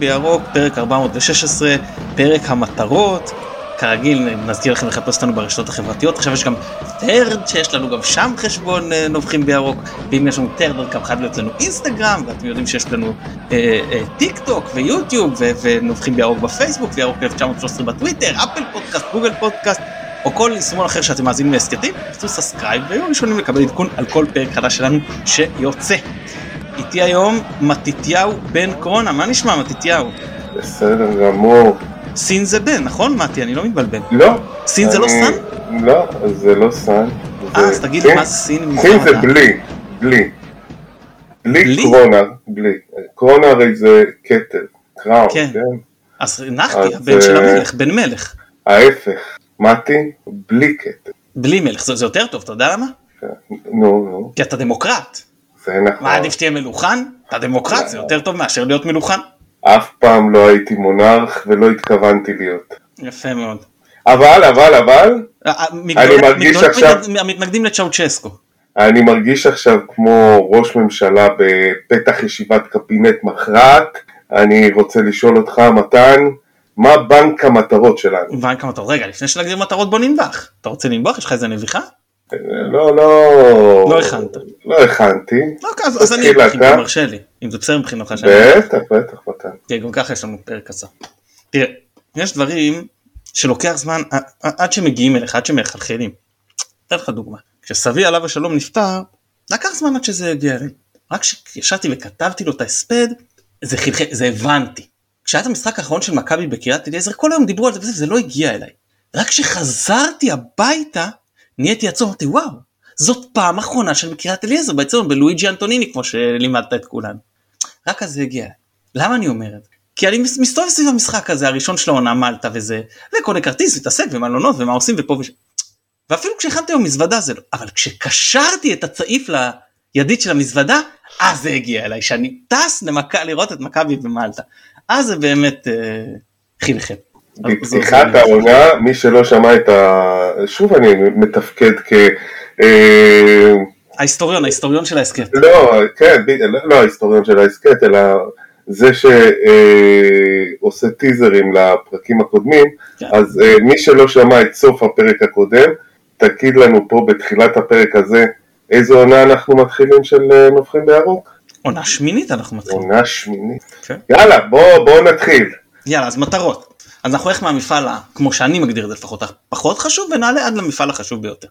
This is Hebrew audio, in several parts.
בירוק, פרק 416, פרק המטרות. כרגיל, נזכיר לכם לחפש אותנו ברשתות החברתיות, עכשיו יש גם Threads שיש לנו גם שם חשבון אה, נובחים בירוק, ואם יש לנו Threads גם חייב להיות לנו אינסטגרם, ואתם יודעים שיש לנו אה, אה, טיק טוק ויוטיוב ו- ונובחים בירוק בפייסבוק, וירוק 1913 בטוויטר, Apple Podcast, Google Podcast, או כל יישומון אחר שאתם מאזינים להסכתים, תעשו subscribe והיו ראשונים לקבל עדכון על כל פרק חדש שלנו שיוצא. איתי היום מתתיהו בן קורונה, מה נשמע מתתיהו? בסדר גמור. סין זה בן, נכון מתי? אני לא מתבלבל. לא. סין זה לא אני- סן? לא, זה לא סן. אה, זה- אז תגיד סין- מה זה סין סין זה. בלי, בלי. בלי? בלי קורונה, בלי. קורונה הרי זה כתר, קראון, כן. כן? אז נחתי, הבן של אה, המלך, בן מלך. ההפך, מתי, בלי כתר. בלי מלך, זה זה יותר טוב, אתה יודע למה? כן. נו, נו, כי אתה דמוקרט. זה נכון. מה עדיף שתהיה מלוכן? אתה דמוקרט, זה יותר טוב מאשר להיות מלוכן. אף פעם לא הייתי מונרך ולא התכוונתי להיות. יפה מאוד. אבל, אבל, אבל, אה, אה, מגדולי- מרגיש עכשיו- מתנגד- המתנגדים לצ'אוצ'סקו. אני מרגיש עכשיו כמו ראש ממשלה בפתח ישיבת קבינט מכרעת. אני רוצה לשאול אותך, מתן, מה בנק המטרות שלנו? בנק המטרות. רגע, לפני שנגדיר מטרות בוא ננבח. אתה רוצה לנבוח? יש לך איזה נביחה? לא, לא... לא הכנת. לא הכנתי. לא, אז אז אני אם אתה. מרשה לי. אם זה בסדר מבחינתך שאני... בטח, בטח, מתן. תראה, גם ככה יש לנו פרק קצר. תראה, יש דברים שלוקח זמן עד שמגיעים אליך, עד שמחלחלים. אתן לך דוגמה. כשסבי עליו השלום נפטר, לקח זמן עד שזה הגיע אליי. רק כשישבתי וכתבתי לו את ההספד, זה חלחל, זה הבנתי. כשהיה את המשחק האחרון של מכבי בקריית אליעזר, כל היום דיברו על זה וזה, וזה לא הגיע אליי. רק כשחזרתי הביתה, נהייתי עצוב, אמרתי וואו, זאת פעם אחרונה של קריית אליעזר, בעצם בלואיג'י אנטוניני, כמו שלימדת את כולנו. רק אז זה הגיע. למה אני אומר את זה? כי אני מס- מסתובב סביב המשחק הזה, הראשון של העונה מלטה וזה, וקונה כרטיס, מתעסק במלונות ומה עושים ופה ושם. ואפילו כשהכנתי היום מזוודה זה לא, אבל כשקשרתי את הצעיף לידית של המזוודה, אז זה הגיע אליי, שאני טס למכה, לראות את מכבי במלטה. אז זה באמת אה, חלחל. בפתיחת זה- העונה, מי שלא שמע את ה... שוב אני מתפקד כ... אה, ההיסטוריון, ההיסטוריון של ההסכם. לא, כן, לא- לא ההיסטוריון של ההסכת, אלא זה שעושה טיזרים לפרקים הקודמים, כן. אז אה, מי שלא שמע את סוף הפרק הקודם, תגיד לנו פה בתחילת הפרק הזה איזו עונה אנחנו מתחילים של אה, נובחים בירוק? עונה שמינית אנחנו מתחילים. עונה שמינית. כן. יאללה, בואו בוא נתחיל. יאללה, אז מטרות. אז אנחנו נלך מהמפעל, כמו שאני מגדיר את זה לפחות, הפחות חשוב, ונעלה עד למפעל החשוב ביותר.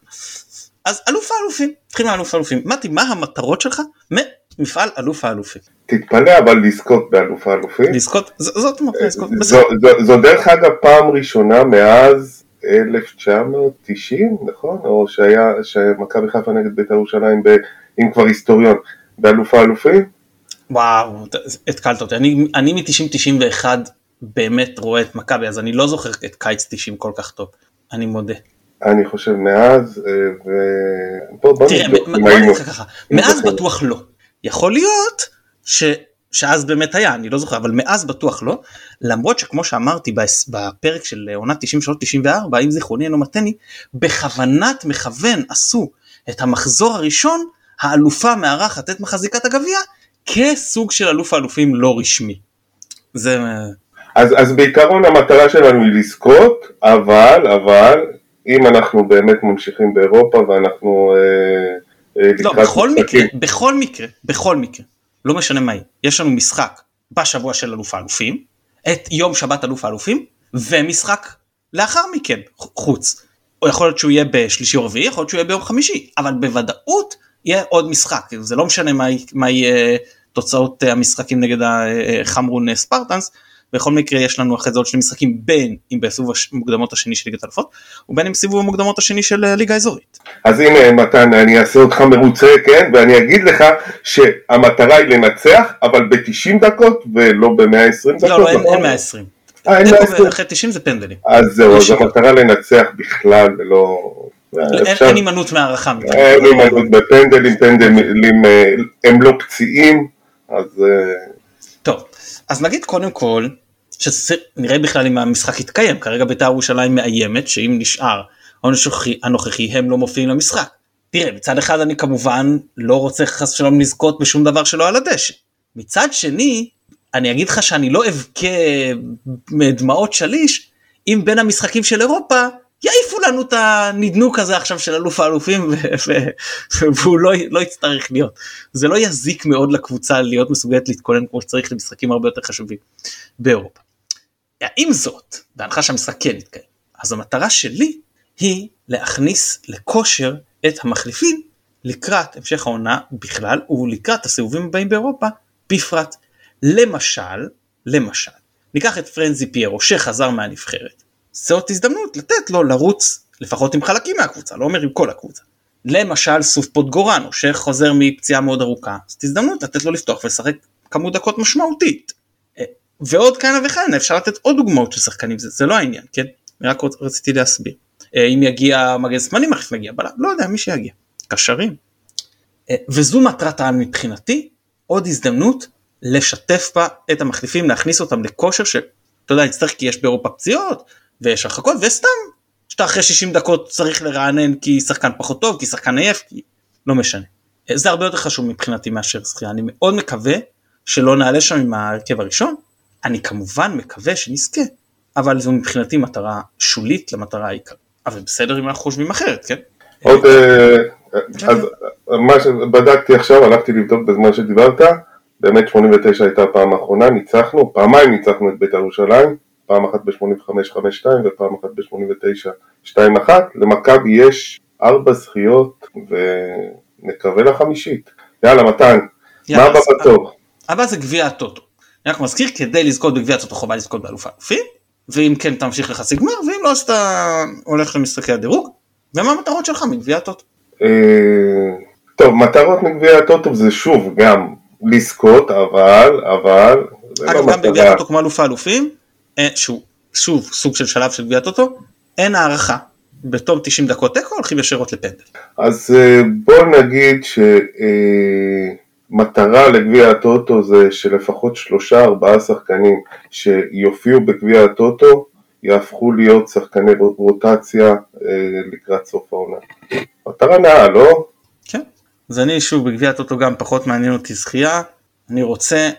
אז אלוף האלופים, נתחיל מאלוף האלופים. מתי, מה המטרות שלך ממפעל אלוף האלופים? תתפלא אבל לזכות באלוף האלופים. לזכות, זאת המטרה, לזכות, זו, דרך אגב פעם ראשונה מאז 1990, נכון? או שהיה, שמכבי חיפה נגד בית"ר ירושלים, אם כבר היסטוריון, באלוף האלופים? וואו, התקלת אותי. אני, אני מ-90-91 באמת רואה את מכבי, אז אני לא זוכר את קיץ 90 כל כך טוב. אני מודה. אני חושב מאז, אה, ו... בוא, תראה, בוא לך ככה, מאז. בטוח לא. יכול להיות ש... שאז באמת היה, אני לא זוכר, אבל מאז בטוח לא, למרות שכמו שאמרתי בפרק של עונה 93-94, אם זיכרוני אינו מתני, בכוונת מכוון עשו את המחזור הראשון, האלופה מארחת את מחזיקת הגביע, כסוג של אלוף האלופים לא רשמי. זה... אה, אז, אז בעיקרון המטרה שלנו היא לזכות, אבל, אבל, אם אנחנו באמת ממשיכים באירופה ואנחנו אה, אה, לא, בכל מקרה, משחקים- בכל מקרה, בכל מקרה, לא משנה מה יהיה, יש לנו משחק בשבוע של אלוף האלופים, את יום שבת אלוף האלופים, ומשחק לאחר מכן, חוץ. או יכול להיות שהוא יהיה בשלישי או רביעי, יכול להיות שהוא יהיה ביום חמישי, אבל בוודאות יהיה עוד משחק, זה לא משנה מה, מה יהיה תוצאות אה, המשחקים נגד החמרון אה, ספרטנס, בכל מקרה יש לנו אחרי זה עוד שני משחקים בין אם בסיבוב המוקדמות השני של ליגת אלופות, ובין אם סיבוב המוקדמות השני של אה, ליגה אזורית. אז הנה מתן, אני אעשה אותך מרוצה, כן? ואני אגיד לך שהמטרה היא לנצח, אבל ב-90 דקות ולא ב-120 דקות. לא, לא, אין, נכון? אין 120. אה, אין אין 120. אחרי 90 זה פנדלים. אז זהו, אז. המטרה לנצח בכלל ולא... אין- אפשר- אין הימנעות מהערכה. אין הימנעות בפנדלים, פנדלים אה, הם לא פציעים, אז אה, טוב, אז נגיד קודם כל, שנראה בכלל אם המשחק יתקיים, כרגע בית"ר ירושלים מאיימת שאם נשאר הנוכחי, הנוכחי הם לא מופיעים למשחק. תראה, מצד אחד אני כמובן לא רוצה חס ושלום לזכות בשום דבר שלא על הדשא. מצד שני, אני אגיד לך שאני לא אבכה מדמעות שליש אם בין המשחקים של אירופה יעיפו לנו את הנדנוק הזה עכשיו של אלוף האלופים והוא לא, לא יצטרך להיות. זה לא יזיק מאוד לקבוצה להיות מסוגלת להתכונן כמו שצריך למשחקים הרבה יותר חשובים באירופה. עם זאת, בהנחה שהמשחק כן יתקיים, אז המטרה שלי היא להכניס לכושר את המחליפים לקראת המשך העונה בכלל ולקראת הסיבובים הבאים באירופה בפרט. למשל, למשל, ניקח את פרנזי פיירו שחזר מהנבחרת, זאת הזדמנות לתת לו לרוץ לפחות עם חלקים מהקבוצה, לא אומר עם כל הקבוצה. למשל סוף פוטגורנו שחוזר מפציעה מאוד ארוכה, זאת הזדמנות לתת לו לפתוח ולשחק כמות דקות משמעותית. אה, ועוד כהנה וכהנה אפשר לתת עוד דוגמאות של שחקנים זה, זה לא העניין כן רק רציתי להסביר אה, אם יגיע מגן שמאלי מחליף מגיע בלם לא יודע מי שיגיע קשרים אה, וזו מטרת העל מבחינתי עוד הזדמנות לשתף בה את המחליפים להכניס אותם לכושר שאתה יודע נצטרך כי יש באירופה פציעות ויש הרחקות וסתם שאתה אחרי 60 דקות צריך לרענן כי שחקן פחות טוב כי שחקן עייף כי לא משנה. זה הרבה יותר חשוב מבחינתי מאשר זכייה אני מאוד מקווה שלא נעלה שם עם ההרכב הראשון. אני כמובן מקווה שנזכה אבל זו מבחינתי מטרה שולית למטרה העיקרית. אבל בסדר אם אנחנו חושבים אחרת כן. עוד אה, אז מה שבדקתי עכשיו הלכתי לבדוק בזמן שדיברת. באמת 89 הייתה הפעם האחרונה ניצחנו. פעמיים ניצחנו את בית"ר ירושלים פעם אחת ב-85-5-2 ופעם אחת ב-89-2-1. למכבי יש ארבע זכיות ונקווה לחמישית. יאללה מתן, מה הבא בתור? הבא זה גביע הטוטו. אני רק מזכיר כדי לזכות בגביע הטוטו חובה לזכות באלוף האלופים ואם כן תמשיך לחצי גמר ואם לא אז אתה הולך למשחקי הדירוג. ומה המטרות שלך מגביע הטוטו? אה, טוב מטרות מגביע הטוטו זה שוב גם לזכות אבל אבל אגב לא גם בגביע הטוטו כמו אלוף האלופים שהוא שוב סוג של שלב של גביעת אוטו, אין הערכה. בתום 90 דקות תיקו הולכים ישירות לפנדל. אז אה, בוא נגיד שמטרה אה, לגביע הטוטו זה שלפחות שלושה ארבעה שחקנים שיופיעו בגביע הטוטו יהפכו להיות שחקני רוטציה אה, לקראת סוף העונה. מטרה נאה, לא? כן. אז אני שוב בגביע הטוטו גם פחות מעניין אותי זכייה. אני רוצה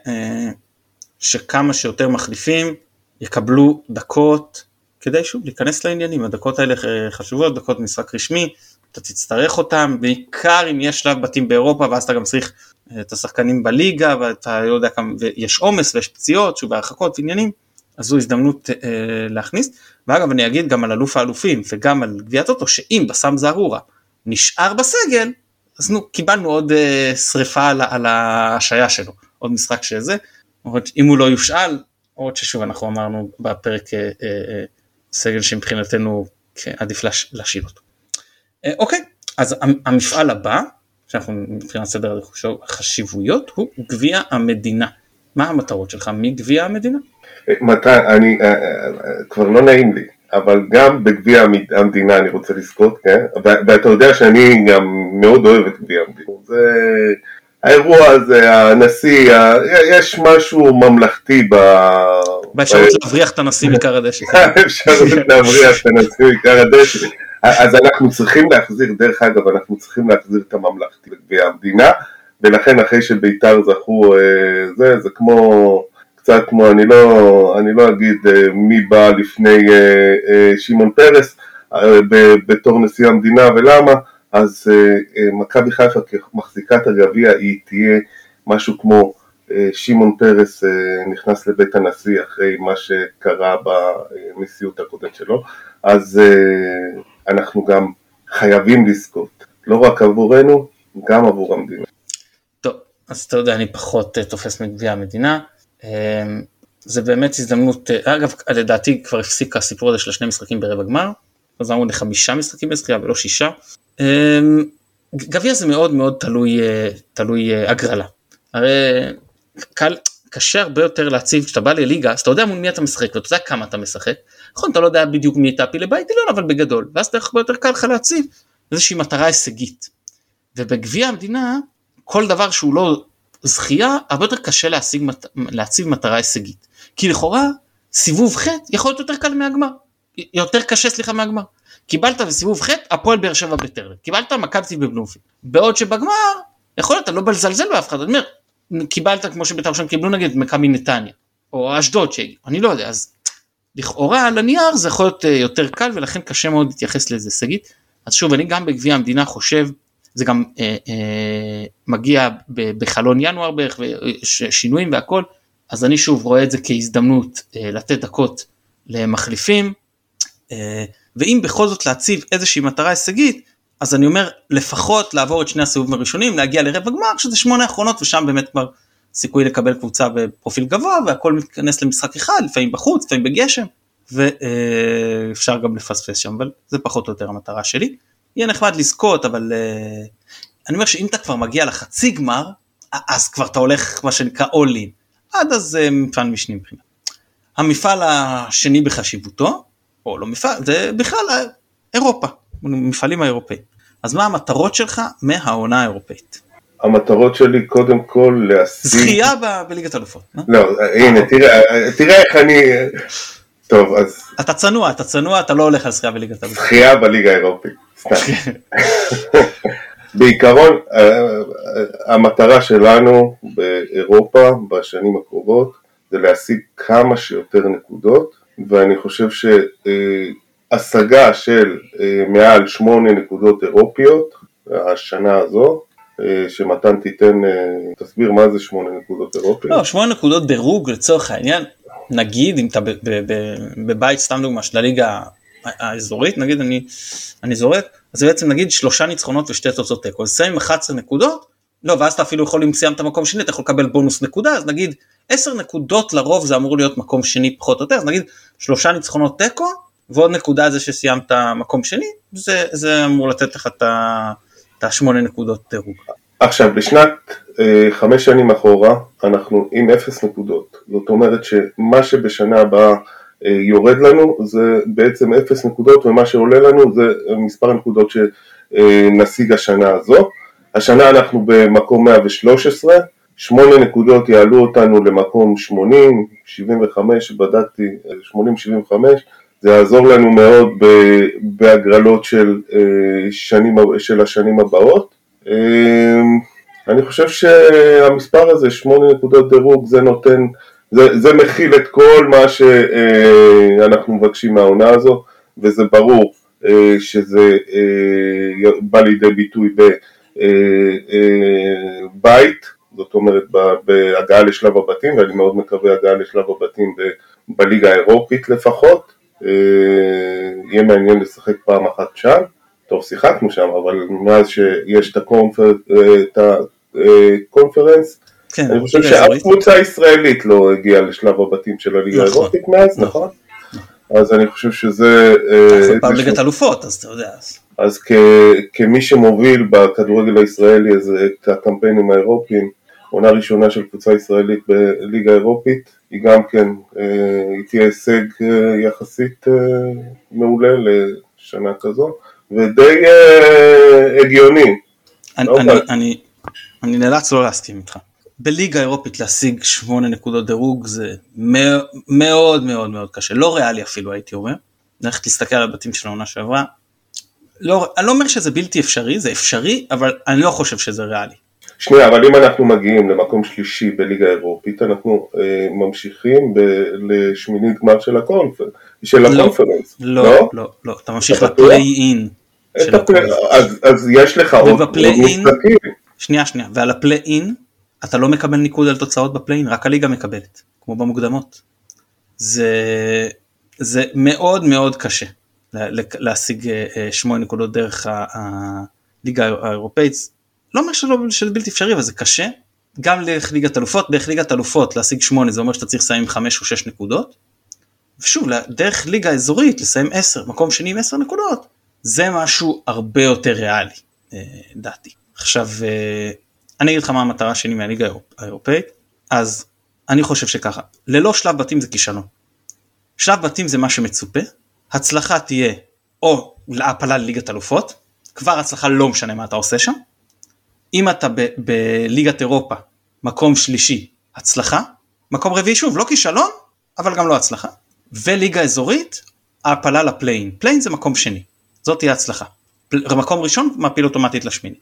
שכמה שיותר מחליפים יקבלו דקות כדי שוב להיכנס לעניינים, הדקות האלה חשובות, דקות משחק רשמי, אתה תצטרך אותם, בעיקר אם יש שלב בתים באירופה ואז אתה גם צריך אה, את השחקנים בליגה ואתה לא יודע כמה, ויש עומס ויש פציעות, שוב הרחקות ועניינים, אז זו הזדמנות אה, להכניס, ואגב אני אגיד גם על אלוף האלופים וגם על גביעת אוטו, שאם בסם זערורה נשאר בסגל, אז נו קיבלנו עוד אה, שריפה על, על ההשעיה שלו, עוד משחק שזה, אם הוא לא יושאל למרות ששוב אנחנו אמרנו בפרק אה, אה, אה, סגל שמבחינתנו כן, עדיף להשאיל אותו. אוקיי, אז המפעל הבא, שאנחנו מבחינת סדר החשיבויות, הוא גביע המדינה. מה המטרות שלך מגביע המדינה? מתי, אני, כבר לא נעים לי, אבל גם בגביע המדינה אני רוצה לזכות, כן? ואתה יודע שאני גם מאוד אוהב את גביע המדינה. זה... האירוע הזה, הנשיא, יש משהו ממלכתי ב... באפשרות להבריח את הנשיא מכר הדשא. אפשרות להבריח את הנשיא מכר הדשא. אז אנחנו צריכים להחזיר, דרך אגב, אנחנו צריכים להחזיר את הממלכתי לגביע המדינה, ולכן אחרי שבית"ר זכו, אה, זה, זה כמו, קצת כמו, אני לא, אני לא אגיד אה, מי בא לפני אה, שמעון פרס בתור נשיא המדינה ולמה, אז uh, uh, מכבי חיפה כמחזיקת הגביע היא תהיה משהו כמו uh, שמעון פרס נכנס לבית הנשיא אחרי מה שקרה בנשיאות הקודמת שלו, אז אנחנו גם חייבים לזכות, לא רק עבורנו, גם עבור המדינה. טוב, אז אתה יודע, אני פחות תופס מגביע המדינה. זה באמת הזדמנות, אגב, לדעתי כבר הפסיק הסיפור הזה של השני משחקים ברבע גמר, אמרו לחמישה משחקים בזכייה ולא שישה. אמ, גביע זה מאוד מאוד תלוי, אה, תלוי אה, הגרלה. הרי קל, קשה הרבה יותר להציב, כשאתה בא לליגה, אז אתה יודע מול מי אתה משחק ואתה יודע כמה אתה משחק. נכון, אתה לא יודע בדיוק מי טאפי לבית עליון, אבל בגדול. ואז הרבה יותר קל לך להציב איזושהי מטרה הישגית. ובגביע המדינה, כל דבר שהוא לא זכייה, הרבה יותר קשה להשיג, להציב מטרה הישגית. כי לכאורה, סיבוב ח' יכול להיות יותר קל מהגמר. יותר קשה סליחה מהגמר. קיבלת בסיבוב ח' הפועל באר שבע בטרנר, קיבלת מכבי בבלומפילד. בעוד שבגמר, יכול להיות, אתה לא בא לזלזל באף אחד, אני אומר, קיבלת כמו שבית"ר ירושלים קיבלו נגיד מכבי נתניה, או אשדוד שהגיעו, אני לא יודע, אז לכאורה על הנייר זה יכול להיות אה, יותר קל ולכן קשה מאוד להתייחס לזה שגית. אז שוב אני גם בגביע המדינה חושב זה גם אה, אה, מגיע ב, בחלון ינואר בערך ושינויים והכל אז אני שוב רואה את זה כהזדמנות אה, לתת דקות למחליפים ואם בכל זאת להציב איזושהי מטרה הישגית אז אני אומר לפחות לעבור את שני הסיבובים הראשונים להגיע לרבע גמר שזה שמונה אחרונות ושם באמת כבר סיכוי לקבל קבוצה בפרופיל גבוה והכל מתכנס למשחק אחד לפעמים בחוץ לפעמים בגשם ואפשר גם לפספס שם אבל זה פחות או יותר המטרה שלי. יהיה נחמד לזכות אבל uh, אני אומר שאם אתה כבר מגיע לחצי גמר אז כבר אתה הולך מה שנקרא in עד אז מפעל משני מבחינת. המפעל השני בחשיבותו או לא מפעל זה בכלל אירופה מפעלים האירופאים אז מה המטרות שלך מהעונה האירופאית. המטרות שלי קודם כל להשיג... זכייה ב- בליגת אלופות. אה? לא, הנה, תראה, תראה איך אני... טוב, אז... אתה צנוע, אתה צנוע, אתה לא הולך על זכייה בליגת אלופות. זכייה בליגה האירופית. סתם. בעיקרון, אה, המטרה שלנו באירופה בשנים הקרובות זה להשיג כמה שיותר נקודות, ואני חושב שהשגה של אה, מעל שמונה נקודות אירופיות השנה הזו, אה, שמתן תיתן, תסביר מה זה שמונה נקודות אירופיות. לא, שמונה נקודות דירוג לצורך העניין, נגיד אם אתה בבית סתם דוגמא של הליגה האזורית, נגיד אני, אני זורק, אז בעצם נגיד שלושה ניצחונות ושתי תוצאות תיקו, אז סיים 11 נקודות, לא ואז אתה אפילו יכול אם סיימת מקום שני אתה יכול לקבל בונוס נקודה, אז נגיד 10 נקודות לרוב זה אמור להיות מקום שני פחות או יותר, אז נגיד שלושה ניצחונות תיקו ועוד נקודה זה שסיימת מקום שני, זה, זה אמור לתת לך את השמונה נקודות דירוג. עכשיו, בשנת אה, חמש שנים אחורה, אנחנו עם אפס נקודות. זאת אומרת שמה שבשנה הבאה אה, יורד לנו זה בעצם אפס נקודות, ומה שעולה לנו זה מספר הנקודות שנשיג השנה הזו. השנה אנחנו במקום 113, שמונה נקודות יעלו אותנו למקום 80, 75, בדקתי 80-75, זה יעזור לנו מאוד בהגרלות של, אה, שנים, של השנים הבאות. אמ, אני חושב שהמספר הזה, שמונה נקודות דירוג, זה נותן, זה, זה מכיל את כל מה שאנחנו מבקשים מהעונה הזו, וזה ברור אה, שזה אה, בא לידי ביטוי בבית, זאת אומרת בהגעה לשלב הבתים, ואני מאוד מקווה הגעה לשלב הבתים בליגה האירופית לפחות. יהיה מעניין לשחק פעם אחת שם. טוב, שיחקנו שם, אבל מאז שיש את הקונפרנס, כן, אני חושב שאף קבוצה ישראלית לא הגיעה לשלב הבתים של הליגה נכון. האירופית מאז, נכון? אז אני חושב שזה... אנחנו פעם ליגת אלופות, אז אתה יודע. אז כמי שמוביל בכדורגל הישראלי את הקמפיינים האירופיים, עונה ראשונה של קבוצה ישראלית בליגה האירופית, היא גם כן, אה, היא תהיה הישג אה, יחסית אה, מעולה לשנה כזו. ודי הגיוני. אני, לא אני, אבל- אני, אני נאלץ לא להסכים איתך. בליגה האירופית להשיג שמונה נקודות דירוג זה מאוד מאוד מאוד מאוד קשה, לא ריאלי אפילו הייתי אומר. ללכת להסתכל על הבתים של העונה שעברה. לא, אני לא אומר שזה בלתי אפשרי, זה אפשרי, אבל אני לא חושב שזה ריאלי. שנייה, אבל אם אנחנו מגיעים למקום שלישי בליגה האירופית, אנחנו אה, ממשיכים ב- לשמינית גמר של הקונפרנס. של לא, הקונפרנס. לא, לא, לא, אתה ממשיך אתה בטוח? לפליי אין. של הקונפרנס. אז, אז יש לך עוד משחקים. שנייה שנייה, ועל הפליי אין אתה לא מקבל ניקוד על תוצאות בפליי אין, רק הליגה מקבלת, כמו במוקדמות. זה, זה מאוד מאוד קשה לה- להשיג אה, אה, שמונה נקודות דרך הליגה האירופאית. לא אומר שלא, שזה בלתי אפשרי, אבל זה קשה. גם דרך ליגת אלופות, דרך ליגת אלופות להשיג שמונה זה אומר שאתה צריך לסיים עם חמש או שש נקודות. ושוב, דרך ליגה אזורית לסיים עשר, מקום שני עם עשר נקודות, זה משהו הרבה יותר ריאלי, אה, דעתי. עכשיו, אה, אני אגיד לך מה המטרה שלי מהליגה האירופ- האירופאית, אז אני חושב שככה, ללא שלב בתים זה כישלון. שלב בתים זה מה שמצופה, הצלחה תהיה או העפלה לליגת אלופות, כבר הצלחה לא משנה מה אתה עושה שם. אם אתה בליגת אירופה, מקום שלישי, הצלחה, מקום רביעי שוב, לא כישלון, אבל גם לא הצלחה. וליגה אזורית, העפלה לפליי אין. פליי אין זה מקום שני, זאת תהיה הצלחה. פל- מקום ראשון, מעפיל אוטומטית לשמיני.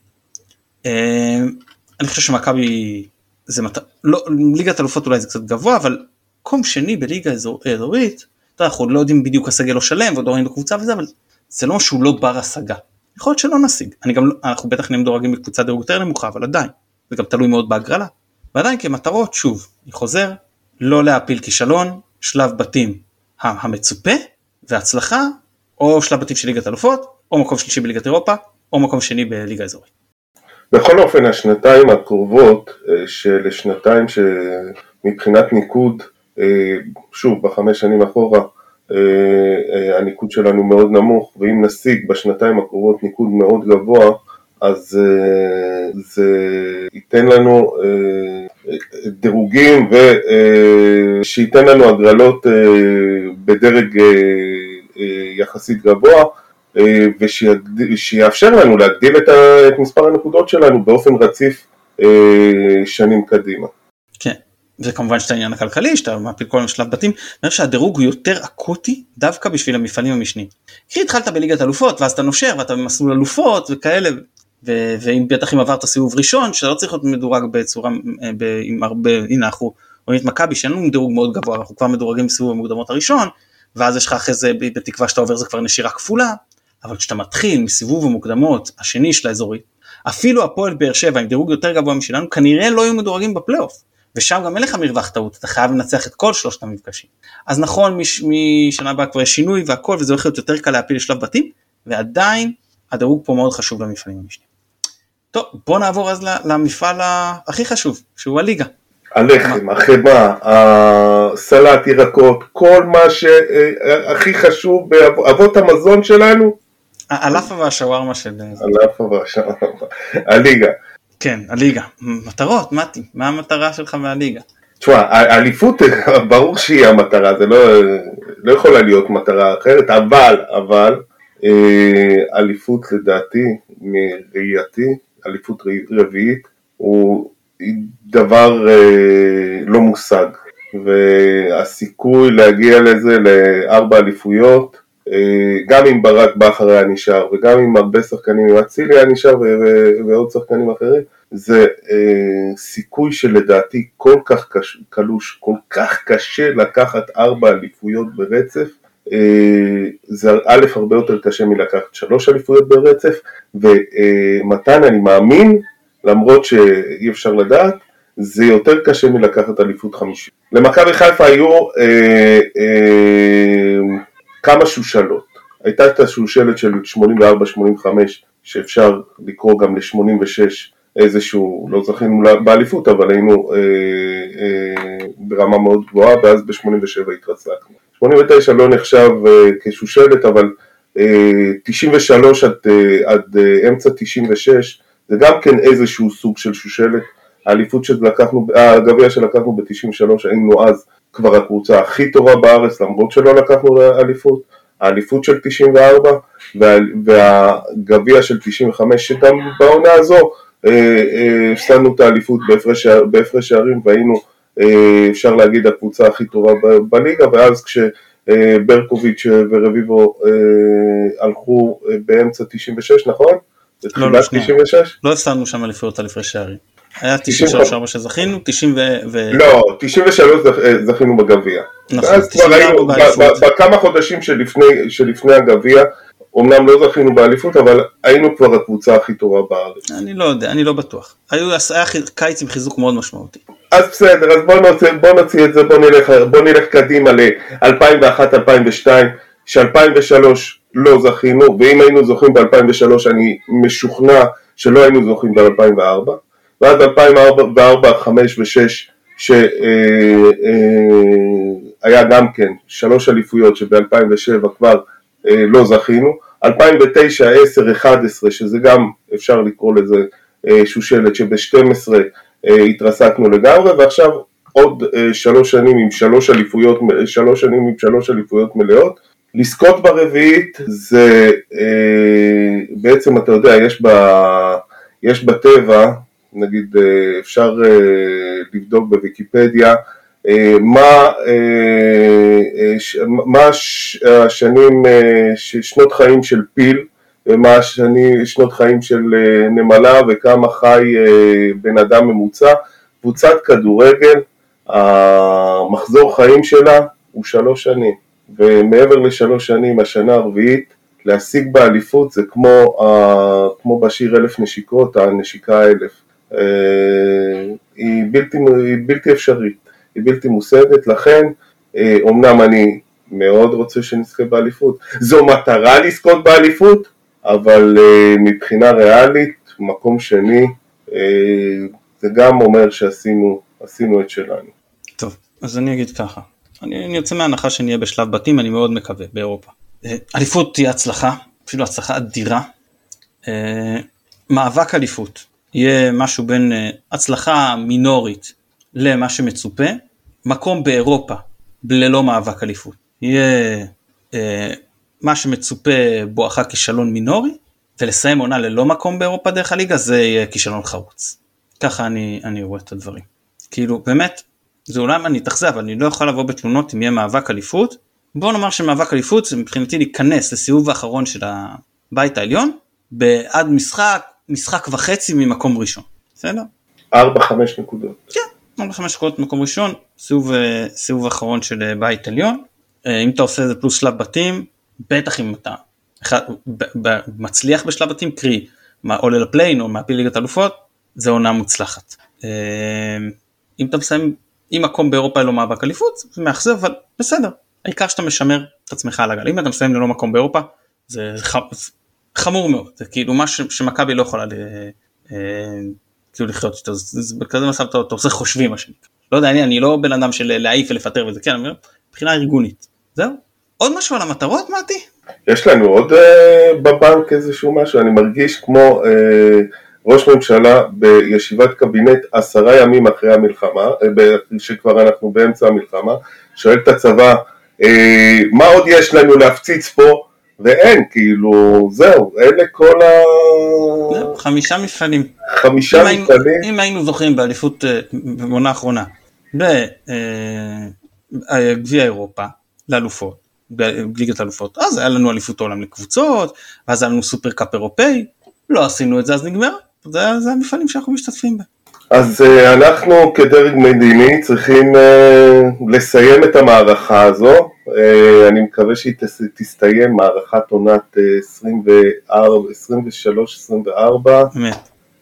אה, אני חושב שמכבי זה מת... לא, ליגת אלופות אולי זה קצת גבוה, אבל מקום שני בליגה אזור, אזורית, אנחנו לא יודעים בדיוק הסגל לא שלם ועוד לא ראינו קבוצה וזה, אבל זה לא משהו לא בר השגה. יכול להיות שלא נשיג, אני גם, לא- אנחנו בטח נהיה מדורגים בקבוצה דירוג יותר נמוכה, אבל עדיין, זה גם תלוי מאוד בהגרלה. ועדיין כמטרות, שוב, אני חוזר, לא להפיל כישלון, שלב בתים המצופה והצלחה, או שלב בתים של ליגת אלופות, או מקום שלישי בליגת אירופה, או מקום שני בליגה אזורית. בכל אופן השנתיים הקרובות אה, של שנתיים שמבחינת ניקוד, אה, שוב בחמש שנים אחורה, הניקוד שלנו מאוד נמוך ואם נשיג בשנתיים הקרובות ניקוד מאוד גבוה אז זה ייתן לנו דירוגים ושייתן לנו הגרלות בדרג יחסית גבוה אה, ושיאפשר לנו להגדיל את מספר הנקודות שלנו באופן רציף אה, שנים קדימה. כן, וכמובן שאתה העניין הכלכלי, שאתה מפיל כל שלב בתים, אני חושב שהדירוג הוא יותר אקוטי דווקא בשביל המפעלים המשניים. כי התחלת בליגת אלופות ואז אתה נושר ואתה במסלול אלופות וכאלה, ו- ואם בטח אם עברת סיבוב ראשון, שאתה לא צריך להיות מדורג בצורה, אה, ב- עם הרבה, הנה אנחנו רואים את מכבי שאין לנו דירוג מאוד גבוה, אנחנו כבר מדורגים בסיבוב המוקדמות הראשון, ואז יש לך אחרי זה בתקווה שאתה עובר זה כבר נשירה כפולה, אבל כשאתה מתחיל מסיבוב המוקדמות השני של האזורית, אפילו הפועל באר שבע עם דירוג יותר גבוה משלנו, כנראה לא יהיו מדורגים בפלייאוף. ושם גם אין לך מרווח טעות, אתה חייב לנצח את כל שלושת המפגשים. אז נכון, מש, משנה הבאה כבר יש שינוי והכל, וזה הולך להיות יותר קל להפיל לשלב בתים, ועדיין הדירוג פה מאוד חשוב למפעלים המשנים. טוב, בוא נעבור אז למפעל הכי חשוב, שהוא הליגה. הלחם, החמאה, הסלט, ירקות, כל מה שהכי חשוב באבות המזון שלנו, הלאפה והשווארמה של... הלאפה והשווארמה, הליגה. כן, הליגה. מטרות, מתי, מה המטרה שלך מהליגה? תשמע, האליפות ברור שהיא המטרה, זה לא, לא יכולה להיות מטרה אחרת, אבל, אבל, אה, אליפות לדעתי, מראייתי, אליפות רביעית, הוא דבר אה, לא מושג, והסיכוי להגיע לזה לארבע אליפויות, גם אם ברק בכר היה נשאר וגם אם הרבה שחקנים, אם אצילי היה נשאר ועוד שחקנים אחרים, זה אה, סיכוי שלדעתי כל כך קש, קלוש, כל כך קשה לקחת ארבע אליפויות ברצף, אה, זה א' הרבה יותר קשה מלקחת שלוש אליפויות ברצף, ומתן אני מאמין, למרות שאי אפשר לדעת, זה יותר קשה מלקחת אליפות חמישית. למכבי חיפה היו אה, אה, כמה שושלות. הייתה את השושלת של 84-85 שאפשר לקרוא גם ל-86 איזשהו, לא זכינו באליפות אבל היינו אה, אה, ברמה מאוד גבוהה ואז ב-87 התרסקנו. 89 לא נחשב אה, כשושלת אבל אה, 93 עד, אה, עד אה, אמצע 96 זה גם כן איזשהו סוג של שושלת. האליפות שלקחנו, הגביע שלקחנו ב-93 היינו אז כבר הקבוצה הכי טובה בארץ למרות שלא לקחנו אליפות, האליפות של 94 והגביע של 95 שגם בעונה הזו אה, אה, הפסדנו את האליפות בהפרש שערים והיינו אה, אפשר להגיד הקבוצה הכי טובה בליגה ואז כשברקוביץ' ורביבו הלכו באמצע 96 נכון? לא, לא. לא הפסדנו שם אליפויות על הפרש שערים. היה 93-4 שזכינו, 90 ו... לא, 93 זכינו בגביע. נכון, אז כבר היינו, בכמה חודשים שלפני, שלפני הגביע, אמנם לא זכינו באליפות, אבל היינו כבר הקבוצה הכי טובה בארץ. אני לא יודע, אני לא בטוח. היו, היה קיץ עם חיזוק מאוד משמעותי. אז בסדר, אז בוא נוציא, בוא נוציא את זה, בוא נלך, בוא נלך קדימה ל-2001-2002, ש-2003 לא זכינו, ואם היינו זוכים ב-2003 אני משוכנע שלא היינו זוכים ב-2004. ועד 2004, 2005 ו-2006 שהיה גם כן שלוש אליפויות שב-2007 כבר אה, לא זכינו, 2009, 10, 11 שזה גם אפשר לקרוא לזה אה, שושלת שב-12 אה, התרסקנו לגמרי ועכשיו עוד שלוש שנים עם שלוש אליפויות, שלוש שנים עם שלוש אליפויות מלאות. לזכות ברביעית זה בעצם אתה יודע יש, ב, יש בטבע נגיד אה, אפשר אה, לבדוק בוויקיפדיה אה, מה, מה השנים, שנות חיים של פיל ומה השני, שנות חיים של נמלה וכמה חי בן אדם ממוצע קבוצת כדורגל, המחזור חיים שלה הוא שלוש שנים, ומעבר לשלוש שנים, השנה הרביעית, להשיג באליפות זה כמו, כמו בשיר אלף נשיקות, הנשיקה האלף. Uh, היא, בלתי, היא בלתי אפשרית, היא בלתי מושגת, לכן אומנם אני מאוד רוצה שנזכה באליפות. זו מטרה לזכות באליפות, אבל uh, מבחינה ריאלית, מקום שני, זה גם אומר שעשינו את שלנו. טוב, אז אני אגיד ככה, אני, אני יוצא מההנחה שנהיה בשלב בתים, אני מאוד מקווה, באירופה. אליפות תהיה הצלחה, אפילו הצלחה אדירה. מאבק אליפות יהיה משהו בין uh, הצלחה מינורית למה שמצופה, מקום באירופה ללא מאבק אליפות. יהיה אה, מה שמצופה בואכה כישלון מינורי, ולסיים עונה ללא מקום באירופה דרך הליגה זה יהיה כישלון חרוץ. ככה אני, אני רואה את הדברים. כאילו באמת, זה אולי אני אתאכזב, אני לא יכול לבוא בתלונות אם יהיה מאבק אליפות. בוא נאמר שמאבק אליפות זה מבחינתי להיכנס לסיבוב האחרון של הבית העליון, בעד משחק, משחק וחצי ממקום ראשון. בסדר? 4-5 נקודות. כן, 4-5 נקודות ממקום ראשון, סיבוב, אה, סיבוב אחרון של אה, בית עליון. אה, אם אתה עושה את זה פלוס שלב בתים, בטח אם אתה אחד, ב, ב, מצליח בשלב בתים, קרי עולה לפליין או מעפיל ליגת אלופות, זה עונה מוצלחת. אם אתה מסיים עם מקום באירופה ללא מאבק אליפות, זה מאכזב, אבל בסדר, העיקר שאתה משמר את עצמך על הגל. אם אתה מסיים ללא מקום באירופה, זה חמור מאוד, זה כאילו מה שמכבי לא יכולה ל... אה, כאילו לחיות איתו, זה בכזה מצב אתה עושה חושבים מה שנקרא. לא יודע, אני, אני לא בן אדם של להעיף ולפטר וזה, כן, מבחינה ארגונית. זהו. עוד משהו על המטרות, מתי? יש לנו עוד אה, בבנק איזשהו משהו, אני מרגיש כמו אה, ראש ממשלה בישיבת קבינט עשרה ימים אחרי המלחמה, אה, שכבר אנחנו באמצע המלחמה, שואל את הצבא, אה, מה עוד יש לנו להפציץ פה? ואין, כאילו, זהו, אלה כל ה... חמישה מפעלים. חמישה אם מפעלים. היינו, אם היינו זוכרים באליפות, אה, בעונה האחרונה, בגביע אירופה, לאלופות, בליגת אלופות, אז היה לנו אליפות העולם לקבוצות, ואז היה לנו סופר קאפ אירופאי, לא עשינו את זה אז נגמר, זה, זה המפעלים שאנחנו משתתפים בהם. אז uh, אנחנו כדרג מדיני צריכים uh, לסיים את המערכה הזו, uh, אני מקווה שהיא תס, תסתיים מערכת עונת uh, 23-24,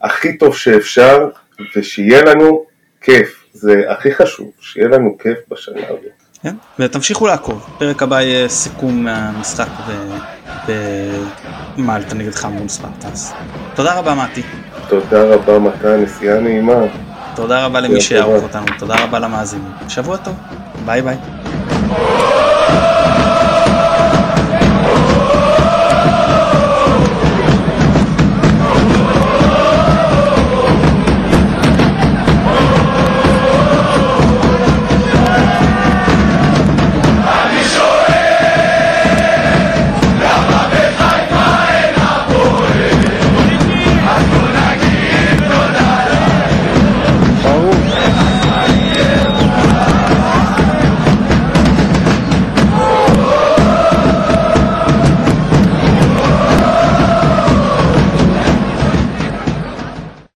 הכי טוב שאפשר, ושיהיה לנו כיף, זה הכי חשוב, שיהיה לנו כיף בשנה הזאת. כן, ותמשיכו לעקוב, פרק הבא יהיה סיכום מהמשחק במלטה נגד חמון ספרטס. תודה רבה מתי. תודה רבה מתן, נסיעה נעימה. תודה רבה למי שיערוך אותנו, תודה רבה למאזינים. שבוע טוב, ביי ביי.